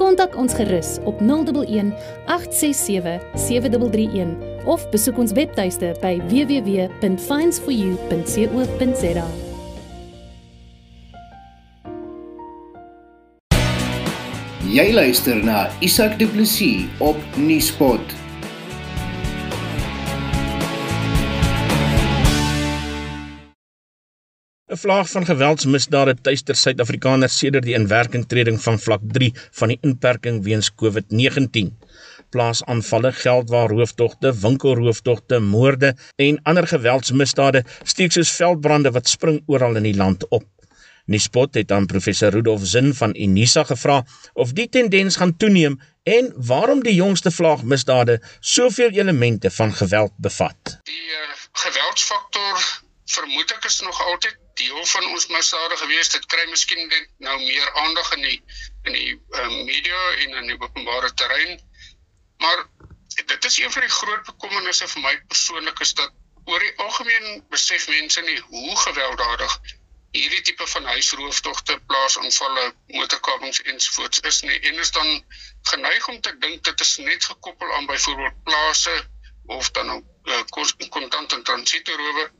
Kontak ons gerus op 011 867 7331 of besoek ons webtuiste by www.finds4u.co.za. Jy luister na Isak Du Plessis op Nieuwspot. 'n Vlaag van geweldsmisdade tuister Suid-Afrikaners sedert die inwerkingtreding van vlak 3 van die inperking weens COVID-19. Plaasaanvalle, geldwaarroofdogte, winkelroofdogte, moorde en ander geweldsmisdade steek soos veldbrande wat spring oral in die land op. Nispot het aan professor Rudolf Zin van Unisa gevra of die tendens gaan toeneem en waarom die jongste vlaagmisdade soveel elemente van geweld bevat. Die uh, geweldsfaktor vermoed ek is nog altyd deel van ons misdade gewees. Dit kry miskien net nou meer aandag in die in die uh, media en in die openbare terrein. Maar dit is een van die groot bekommernisse vir my persoonlik is dat oor die algemeen besef mense nie hoe gewelddadig hierdie tipe van huisroofdogte, plaasaanvalle, motorkapings ensovoorts is nie. En is dan geneig om te dink dit is net gekoppel aan byvoorbeeld plase of dan nou uh, kontant en transitoerowe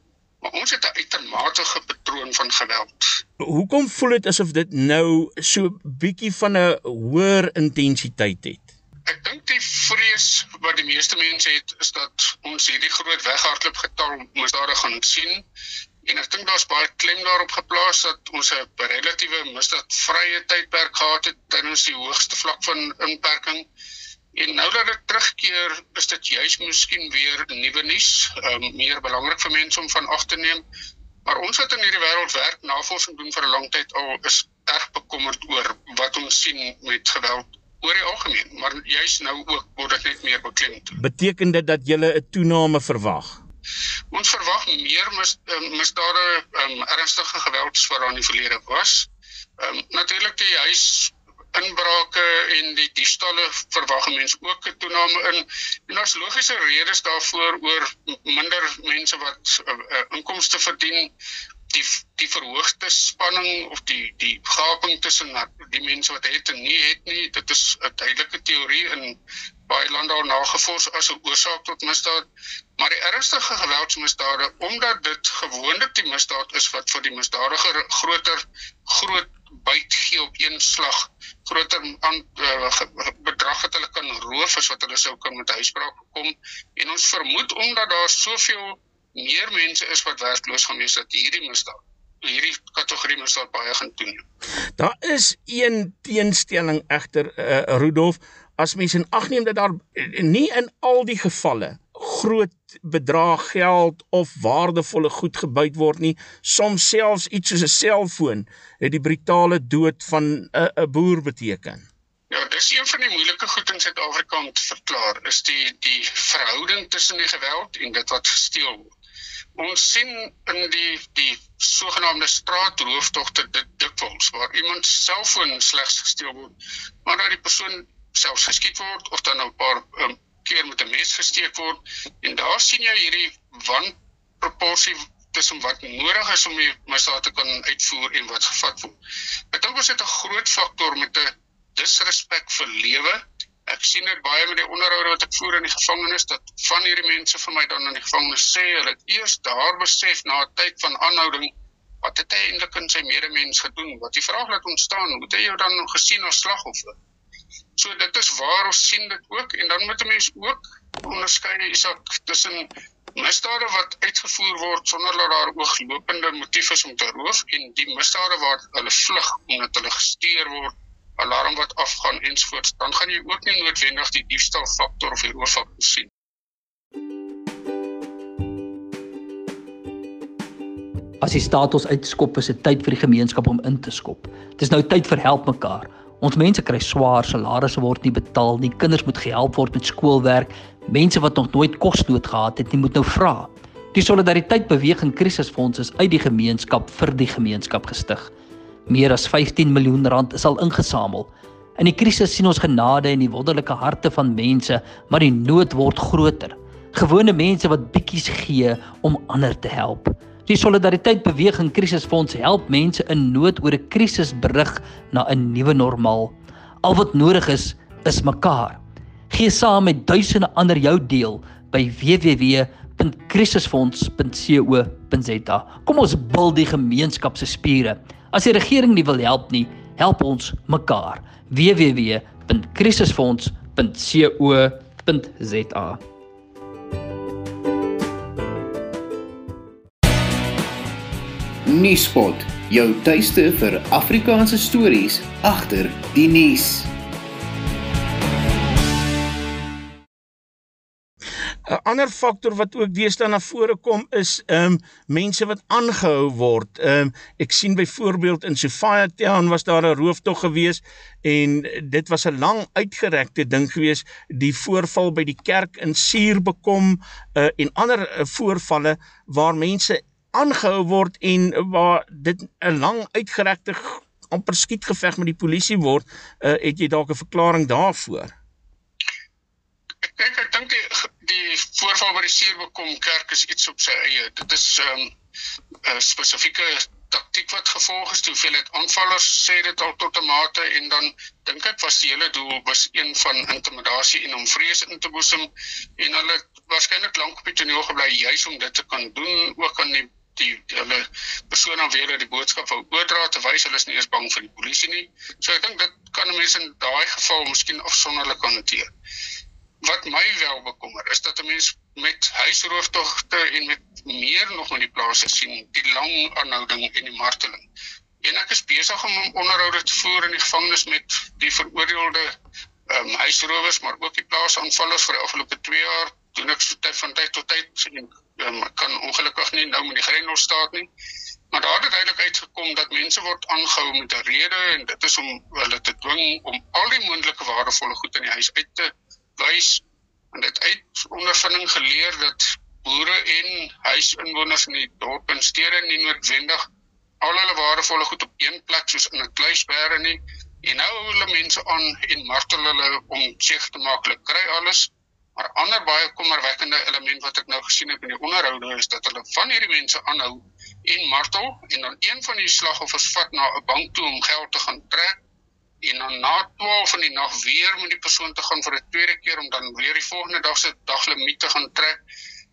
maar ons het 'n uitermate patroon van geweld. Hoekom voel dit asof dit nou so bietjie van 'n hoër intensiteit het? Ek dink die vrees wat die meeste mense het is dat ons hierdie groot weghardloop getal misdade gaan sien en ek dink daar's baie klem daarop geplaas dat ons 'n relatiewe misdaadvrye tydperk gehad het tydens die hoogste vlak van inperking En nou dat dit terugkeer, is dit juis miskien weer nuwe nuus, um, meer belangrik vir mense om van ag te neem. Maar ons wat in hierdie wêreld werk, navorsing doen vir 'n lang tyd al, is erg bekommerd oor wat ons sien met geweld oor die algemeen, maar juis nou ook word dit net meer beklemd. Beteken dit dat jy 'n toename verwag? Ons verwag meer mis, um, misdade, um, ernstige geweld as wat in die verlede was. Ehm um, natuurlik die huis inbrake en die diefstalle verwag mense ook 'n toename in. En daar's logiese redes daarvoor oor minder mense wat uh, uh, inkomste verdien. Die die verhoogde spanning of die die gaping tussen die mense wat het en nie het nie dit is 'n duidelike teorie in baie lande al nagevors as 'n oorsaak tot misdaad. Maar die ernstige geweldsmisdade omdat dit gewoonlik die misdaad is wat vir die misdadiger groter groot byt gee op een slag groter aan uh, bedrag wat hulle kan roof as wat hulle sou kan met huisbraak gekom en ons vermoed omdat daar soveel meer mense is wat werkloos gaan wees dat hierdie misdaad hierdie kategorie misdaad baie gaan toeneem. Daar is een teenstelling egter uh, Rudolf as mense in ag neem dat daar nie in al die gevalle groot bedrag geld of waardevolle goed gebyt word nie. Soms selfs iets soos 'n selfoon het die brutale dood van 'n 'n boer beteken. Ja, dis een van die moeilike goed in Suid-Afrika om te verklaar, is die die verhouding tussen die geweld en dit wat gesteel word. Ons sien in die die sogenaamde straatroofdogte dit dikwels waar iemand selfoon slegs gesteel word, maar dat die persoon selfs geskiet word of dan 'n paar um, keer met 'n mes gesteek word en daar sien jy hierdie wanproporsie tussen wat nodig is om die misdaad te kan uitvoer en wat gevat word. Ek dink ons het 'n groot faktor met 'n disrespek vir lewe. Ek sien dit baie met die onderhoude wat ek voer in die gevangenis dat van hierdie mense vir my dan in die gevangenis sê hulle het eers daar besef na 'n tyd van aanhouding wat het hy eintlik in sy medemens gedoen? Wat die vraag laat ontstaan, hoe het hy jou dan gesien as slagoffer? So dit is waar ons sien dit ook en dan moet 'n mens ook onderskei Isak tussen misdade wat uitgevoer word sonder dat daar ooglopende motief is om te roof en die misdade waar hulle vlug omdat hulle gesteer word, alarm wat afgaan ensvoorts, dan gaan jy ook nie noodwendig die diefstal faktor of die rooffaktor sien. As die staat ons uitskop, is dit tyd vir die gemeenskap om in te skop. Dit is nou tyd vir help mekaar Ons mense kry swaar salarisse word nie betaal nie. Kinders moet gehelp word met skoolwerk. Mense wat nog nooit kosnood gehad het, nie moet nou vra. Die solidariteit beweging krisisfonds is uit die gemeenskap vir die gemeenskap gestig. Meer as 15 miljoen rand is al ingesamel. In die krisis sien ons genade in die wonderlike harte van mense, maar die nood word groter. Gewone mense wat bietjies gee om ander te help. Die solidariteit beweging krisisfonds help mense in nood oor 'n krisisberig na 'n nuwe normaal. Al wat nodig is, is mekaar. Gee saam met duisende ander jou deel by www.krisisfonds.co.za. Kom ons bil die gemeenskap se spiere. As die regering nie wil help nie, help ons mekaar. www.krisisfonds.co.za. Nuuspot, jou tuiste vir Afrikaanse stories agter die nuus. 'n Ander faktor wat ook deesdae na vore kom is ehm um, mense wat aangehou word. Ehm um, ek sien byvoorbeeld in Sofia Town was daar 'n rooftog gewees en dit was 'n lang uitgerekte ding gewees. Die voorval by die kerk in Suurbekom uh, en ander uh, voorvalle waar mense aangehou word en waar dit 'n lang uitgerekte amper skietgeveg met die polisie word, uh, het jy dalk 'n verklaring daarvoor? Kyk, ek dink die die voorval by die Suurbekom kerk is iets op sy eie. Dit is 'n um, spesifieke taktiek wat gevolg is. Hoeveel het aanvallers sê dit al tot 'n mate en dan dink ek was die hele doel was een van intimidasie en om vrees in te boesem en hulle waarskynlik lank op die toneel gebly juis om dit te kan doen ook aan die die hulle persoon aan wie hulle die boodskap wou oordra te wys hulle is nie eens bang vir die polisie nie. So ek dink dit kan mense in daai geval miskien afsonderlik hanteer. Wat my wel bekommer is dat 'n mens met huisrooftogte en met meer nog in die plase sien die lang aanhouding en die marteling. En ek is besig om onderhoude te voer in die gevangenis met die veroordeelde ehm um, huisrowers maar ook die plaasaanvallers vir die afgelope 2 jaar tyd van tyd tot tyd sien um, kan ongelukkig nie nou met die Grendel staat nie. Maar daar het uiteindelik uitgekom dat mense word aangehou met 'n rede en dit is om hulle te dwing om al die moontlike waardevolle goed in die huis uit te wys. En dit uit ondervinding geleer dat boere en huisinwoners in die dorp en stede nie noodwendig al hulle waardevolle goed op een plek soos in 'n kluisbere nie. En nou hulle mense aan en martel hulle om seker te maak hulle kry alles Maar ander baie kommerwekkende element wat ek nou gesien het in die onderhoude is dat hulle van hierdie mense aanhou en martel en dan een van die slagoffers vat na 'n bank toe om geld te gaan trek en dan na 12 in die nag weer met die persoon te gaan vir 'n tweede keer om dan weer die volgende dag se daglimiet te gaan trek.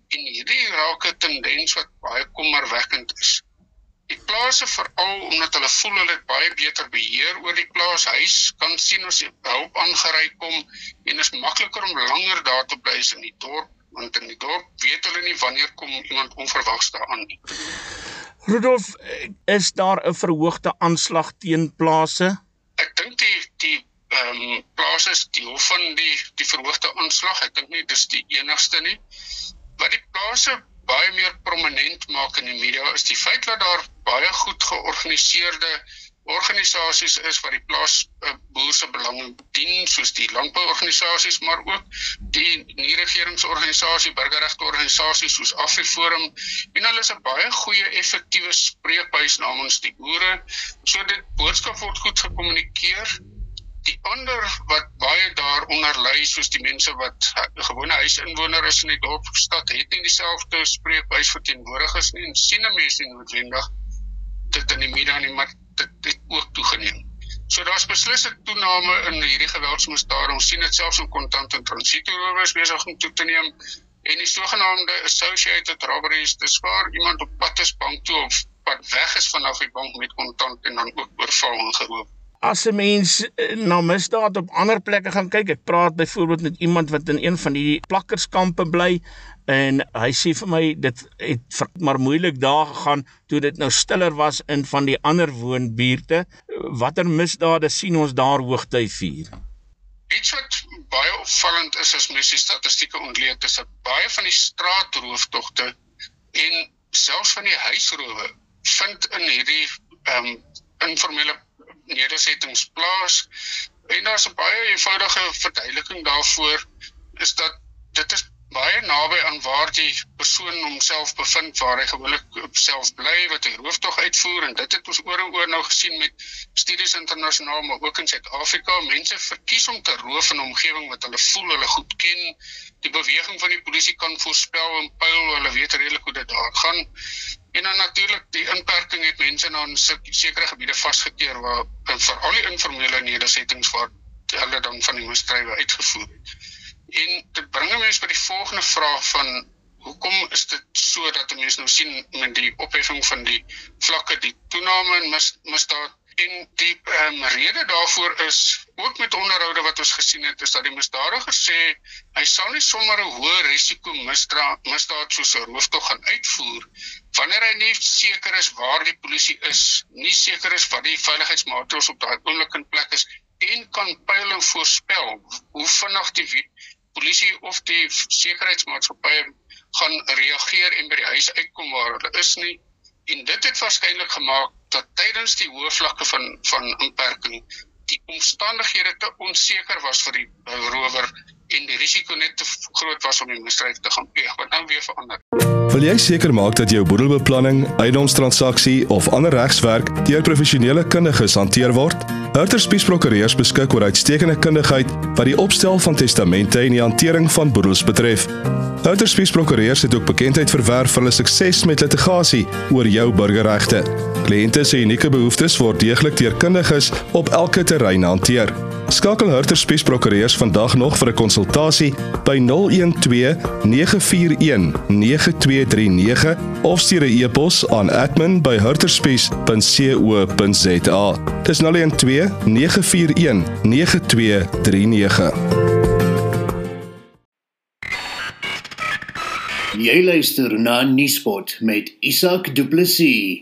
En hierdie raak 'n tendens wat baie kommerwekkend is die plase veral omdat hulle voel hulle het baie beter beheer oor die plaashuis kan sien as hulp aangery kom en is makliker om langer daar te bly in die dorp want in die dorp weet hulle nie wanneer kom iemand onverwags daar aan nie. Rudolf, is daar 'n verhoogde aanslag teen plase? Ek dink die die ehm um, plase is deel van die die verhoogde aanslag. Ek dink nie dis die enigste nie. Wat die plase baie meer prominent maak in die media is die feit dat daar baie goed georganiseerde organisasies is wat die plaas uh, boer se belange dien soos die landbouorganisasies maar ook die nie-regeringsorganisasie burgerregte organisasies soos AfriForum. En hulle is 'n baie goeie effektiewe spreekbuis namens die boere. So dit boodskap word goed gekommunikeer. Die ander wat daaronder lê soos die mense wat gewone huisinwoner is in die dorp of stad het nie dieselfde spreekbuis verteenwoordigers nie en sien 'n mens nie noodwendig dit in die media nie maar dit het ook toegeneem. So daar's beslis 'n toename in hierdie geweldsmisdade. Ons sien dit selfs in kontant en transitoerowers besig om toe te neem en die sogenaamde associated robberies, dis waar iemand op pad is bank toe of pad weg is vanaf die bank met kontant en dan ook oorval en geroop as 'n mens eh, na misdaad op ander plekke gaan kyk, ek praat byvoorbeeld met iemand wat in een van die plakkerskampe bly en hy sê vir my dit het maar moeilik daar gegaan toe dit nou stiller was in van die ander woonbuurte. Watter misdade sien ons daar hoogtyvier? Iets wat baie opvallend is as mens die statistieke ontleed is dat baie van die straatrooftogte en selfs van die huisrowe vind in hierdie ehm um, informele nedersettings plaas. En daar's 'n baie eenvoudige verduideliking daarvoor is dat dit is baie naby aan waar die persoon homself bevind waar hy gewoonlik self bly wat hy rooftog uitvoer. En dit het ons oor en oor nou gesien met studies internasionaal maar ook in Suid-Afrika. Mense verkies om te roof in 'n omgewing wat hulle voel hulle goed ken. Die beweging van die polisie kan voorspel en pyl hulle weet redelik hoe dit daar gaan en dan natuurlik die inperking het mense na 'n sekere gebiede vasgekeer waar vir al die informele nedersettings waar hulle dan van die misdrywe uitgevoer het. En dit bring mense by die volgende vraag van hoekom is dit so dat mense nou sien met die opheffing van die vlakke die toename in mis, misdaad en die um, rede daarvoor is ook met onderhoude wat ons gesien het is dat die misdadiger sê hy sal nie sommer 'n hoë risiko misdaad misdaad soos 'n rooftog gaan uitvoer wanneer hy nie seker is waar die polisie is nie seker is wat die veiligheidsmaatreëls op daai oomblik in plek is en kan pyl en voorspel hoe vinnig die polisie of die sekuriteitsmaatskappye gaan reageer en by die huis uitkom waar hulle is nie. En dit het waarskynlik gemaak dat tydens die hoë vlakke van van inperking die omstandighede te onseker was vir die rower en die risiko net te groot was om die misdrijf te gaan pleeg wat nou weer verander. Wil jy seker maak dat jou boedelbeplanning, eiendomstransaksie of ander regswerk deur professionele kundiges hanteer word? Hurterspies Prokureurs beskik oor uitstekende kundigheid wat die opstel van testamente en die hantering van boedels betref. Hurterspies Prokureurs het ook bekendheid verwerf vir hulle sukses met litigasie oor jou burgerregte. Kliënte se unieke behoeftes word deeglik deur kundiges op elke terrein hanteer. Skakel Hurterspies Prokureurs vandag nog vir 'n konsultasie by 012 941 9239 of stuur 'n e-pos aan admin@hurterspies.co.za. Dis 012 941 9239. Jy luister na Nuuspot met Isak Du Plessis.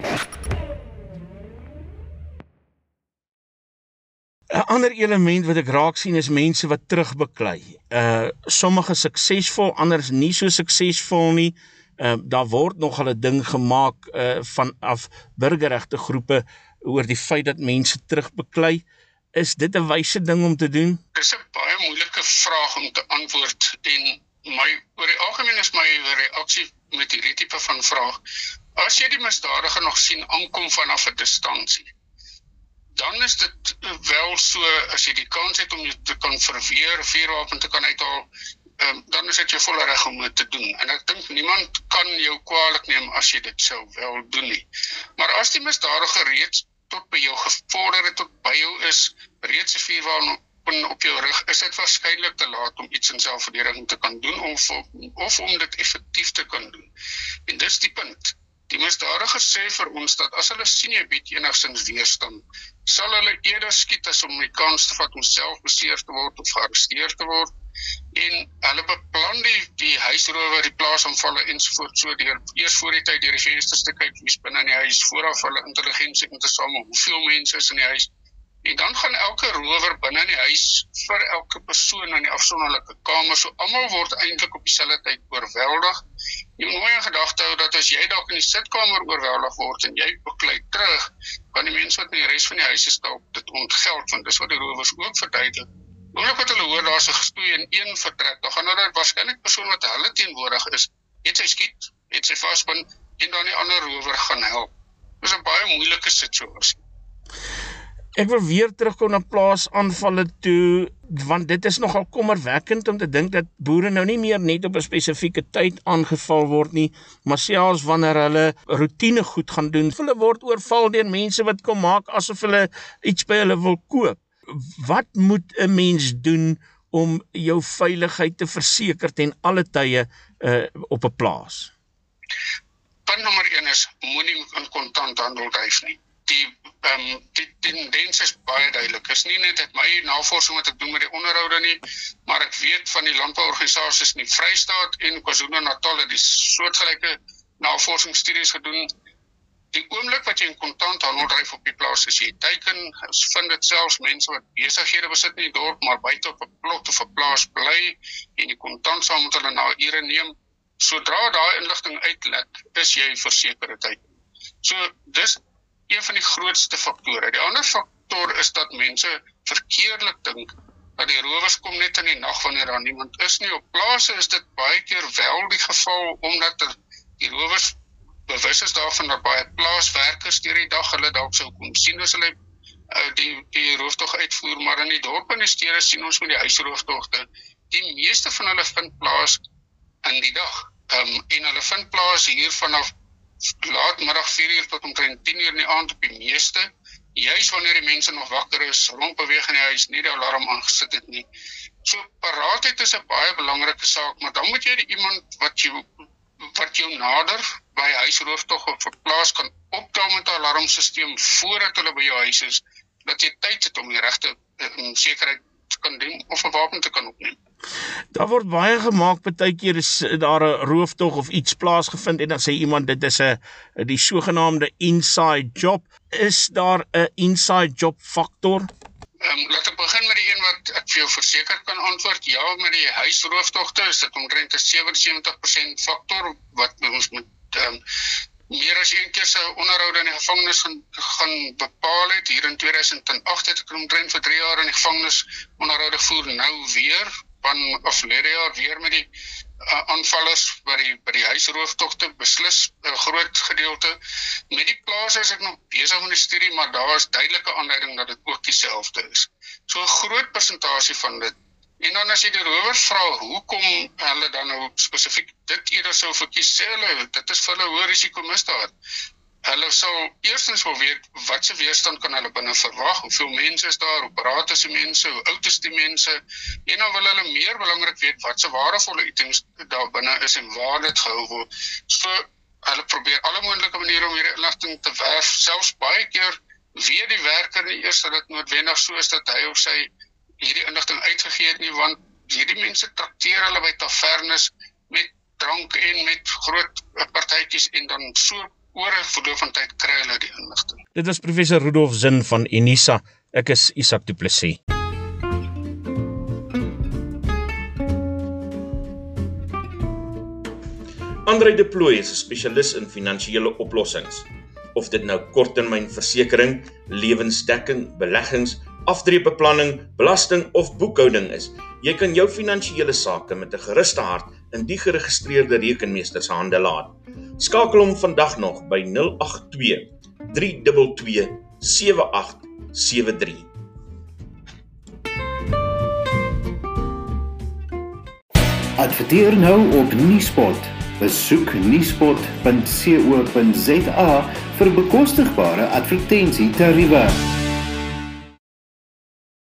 Ander element wat ek raak sien is mense wat terugbeklei. Uh sommige suksesvol, anders nie so suksesvol nie. Uh daar word nog 'n ding gemaak uh van af burgerregte groepe oor die feit dat mense terugbeklei. Is dit 'n wyse ding om te doen? Dis 'n baie moeilike vraag om te antwoord en my oor die algemeen is my reaksie met hierdie tipe van vraag. As jy die misdadiger nog sien aankom vanaf 'n distansie, dan is dit wel so as jy die kans het om jy te kan verweer, vuurwapen te kan uithaal, um, dan is dit jou volle reg om dit te doen. En ek dink niemand kan jou kwaadlik neem as jy dit sou wel doen nie. Maar as die misdadiger reeds tot by jou gevorder het tot by jou is, reeds 'n vuurwapen op jou rug, is dit waarskynlik te laat om iets in selfverdediging te kan doen of of om dit effektief te kan doen. En dis die punt. Die misdadiger sê vir ons dat as hulle sien jy bied enigstens weerstand, sal hulle eerder skiet as om die kans te vat om self beseer te word of gearresteer te word. En hulle beplan die die huisrowe, die plaasaanvalle ensovoorts so deur eers voor die tyd deur die vensters te kyk wie's binne in die huis vooraf hulle intelligensie in te samel, hoeveel mense is in die huis. En dan gaan elke rower binne in die huis vir elke persoon in die afsonderlike kamer, so almal word eintlik op dieselfde tyd oorweldig. Moet mooi gedagte hou dat as jy dalk in die sitkamer oorweldig word en jy beklei terug, kan die mense wat in die res van die huis is dalk dit ontgeld want dis wat die rowers ook verduidelik. Oomblik wat hulle hoor daar's 'n gestoei in een vertrek, dan gaan hulle waarskynlik persoon wat hulle teenwoordig is, het sy skiet, het sy vasbind en dan die ander rower gaan help. Dis 'n baie moeilike situasie. Ek wil weer terugkom na plaasaanvalle toe want dit is nogal kommerwekkend om te dink dat boere nou nie meer net op 'n spesifieke tyd aangeval word nie, maar selfs wanneer hulle rotine goed gaan doen, hulle word oorval deur mense wat kom maak asof hulle iets by hulle wil koop. Wat moet 'n mens doen om jou veiligheid te verseker ten alle tye uh, op 'n plaas? Punt nommer 1 is moenie in kontant handel dryf nie die ehm um, die tendens is baie duidelik. Is nie net my navorsing wat ek doen met die onderhoude nie, maar ek weet van die landbouorganisasies in die Vrystaat en KwaZulu-Natal het die soortgelyke navorsingsstudies gedoen. Die oomblik wat jy in kontant handel dryf op die plaas, as jy teiken, ons vind dit selfs mense wat besighede besit in die dorp, maar buite op 'n plot of 'n plaas bly en die kontant saam met hulle na ure neem, sodra daai inligting uitlek, is jy versekerde tyd. So dis een van die grootste faktore. Die ander faktor is dat mense verkeerlik dink dat die rowers kom net in die nag wanneer daar niemand is nie. Op plase is dit baie keer wel die geval omdat er, die rowers bewus is daarvan dat baie plaaswerkers deur die dag hulle dalk sou kom sien as hulle uh, die die rooftog uitvoer, maar in die dorpe en die stede sien ons met die huisrooftogte, die meeste van hulle vind plaas in die dag. Ehm um, en hulle vind plaas hier vanaf laatmiddag 4uur tot omtrent 10uur in die aand op die meeste juis wanneer die mense nog wakker is, rondbeweeg in die huis, nie die alarm aangesit het nie. So paraatheid is 'n baie belangrike saak, maar dan moet jy iemand wat jou wat jou nader by huisrooftog of plaas kan optel met 'n alarmstelsel voordat hulle by jou huis is, dat jy tyd het om die regte um, sekerheid te kan doen of 'n wapen te kan opneem. Daar word baie gemaak partykeer is daar 'n rooftog of iets plaasgevind en dan sê iemand dit is 'n die sogenaamde inside job. Is daar 'n inside job faktor? Ehm um, laat ek begin met die een wat ek vir jou verseker kan antwoord. Ja, met die huisrooftogte is dit omtrent 'n 77% faktor wat ons moet ehm um, meer as een keer se onderhoude in die gevangenis gaan gaan bepaal het. Hier in 2008 het ek omtrent vir 3 jaar in die gevangenis onderhoude gevoer. Nou weer van aflede jaar weer met die uh, aanvallers by die by die huisrooftogte beslis 'n uh, groot gedeelte. Met die plase is ek nog besig met die studie maar daar is duidelike aanduiding dat dit ook dieselfde is. So 'n groot persentasie van dit. En dan as jy die rowers vra hoekom hulle dan nou spesifiek dit eerder sou verkies sê hulle dit is vir hulle hoë risiko misdaad hulle sal eerstens wil weet wat se weerstand kan hulle binne verwag, hoeveel mense is daar, hoe paraat is die mense, hoe oud is die mense, en dan wil hulle meer belangrik weet wat se waardevolle items daar binne is en waar dit gehou word. So hulle probeer alle moontlike maniere om hierdie inligting te werf, selfs baie keer weet die werker nie eers dat dit noodwendig so is dat hy of sy hierdie inligting uitgegee het nie, want hierdie mense trakteer hulle by tavernes met drank en met groot partytjies en dan so oor 'n verloop van tyd kry hulle die inligting. Dit was professor Rudolf Zin van Unisa. Ek is Isak Du Plessis. Andre De Plooy is 'n spesialis in finansiële oplossings. Of dit nou korttermynversekering, lewensdekking, beleggings, aftreebeplanning, belasting of boekhouding is, jy kan jou finansiële sake met 'n gerusde hart in die geregistreerde rekenmeester se hande laat. Skakel hom vandag nog by 082 322 7873. Adverteer nou op Nuuspot. Besoek nuuspot.co.za vir bekostigbare advertensietariewe.